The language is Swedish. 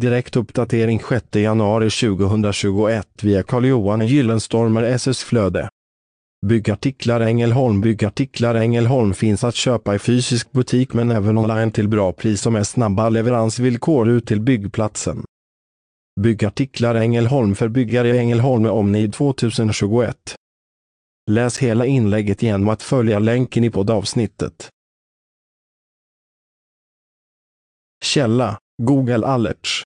Direkt uppdatering 6 januari 2021 via Carl-Johan Gyllenstormer SS Flöde. Byggartiklar Ängelholm Byggartiklar Ängelholm finns att köpa i fysisk butik men även online till bra pris och med snabba leveransvillkor ut till byggplatsen. Byggartiklar Ängelholm för byggare i Ängelholm med omnejd 2021. Läs hela inlägget genom att följa länken i poddavsnittet. Källa Google Alerts.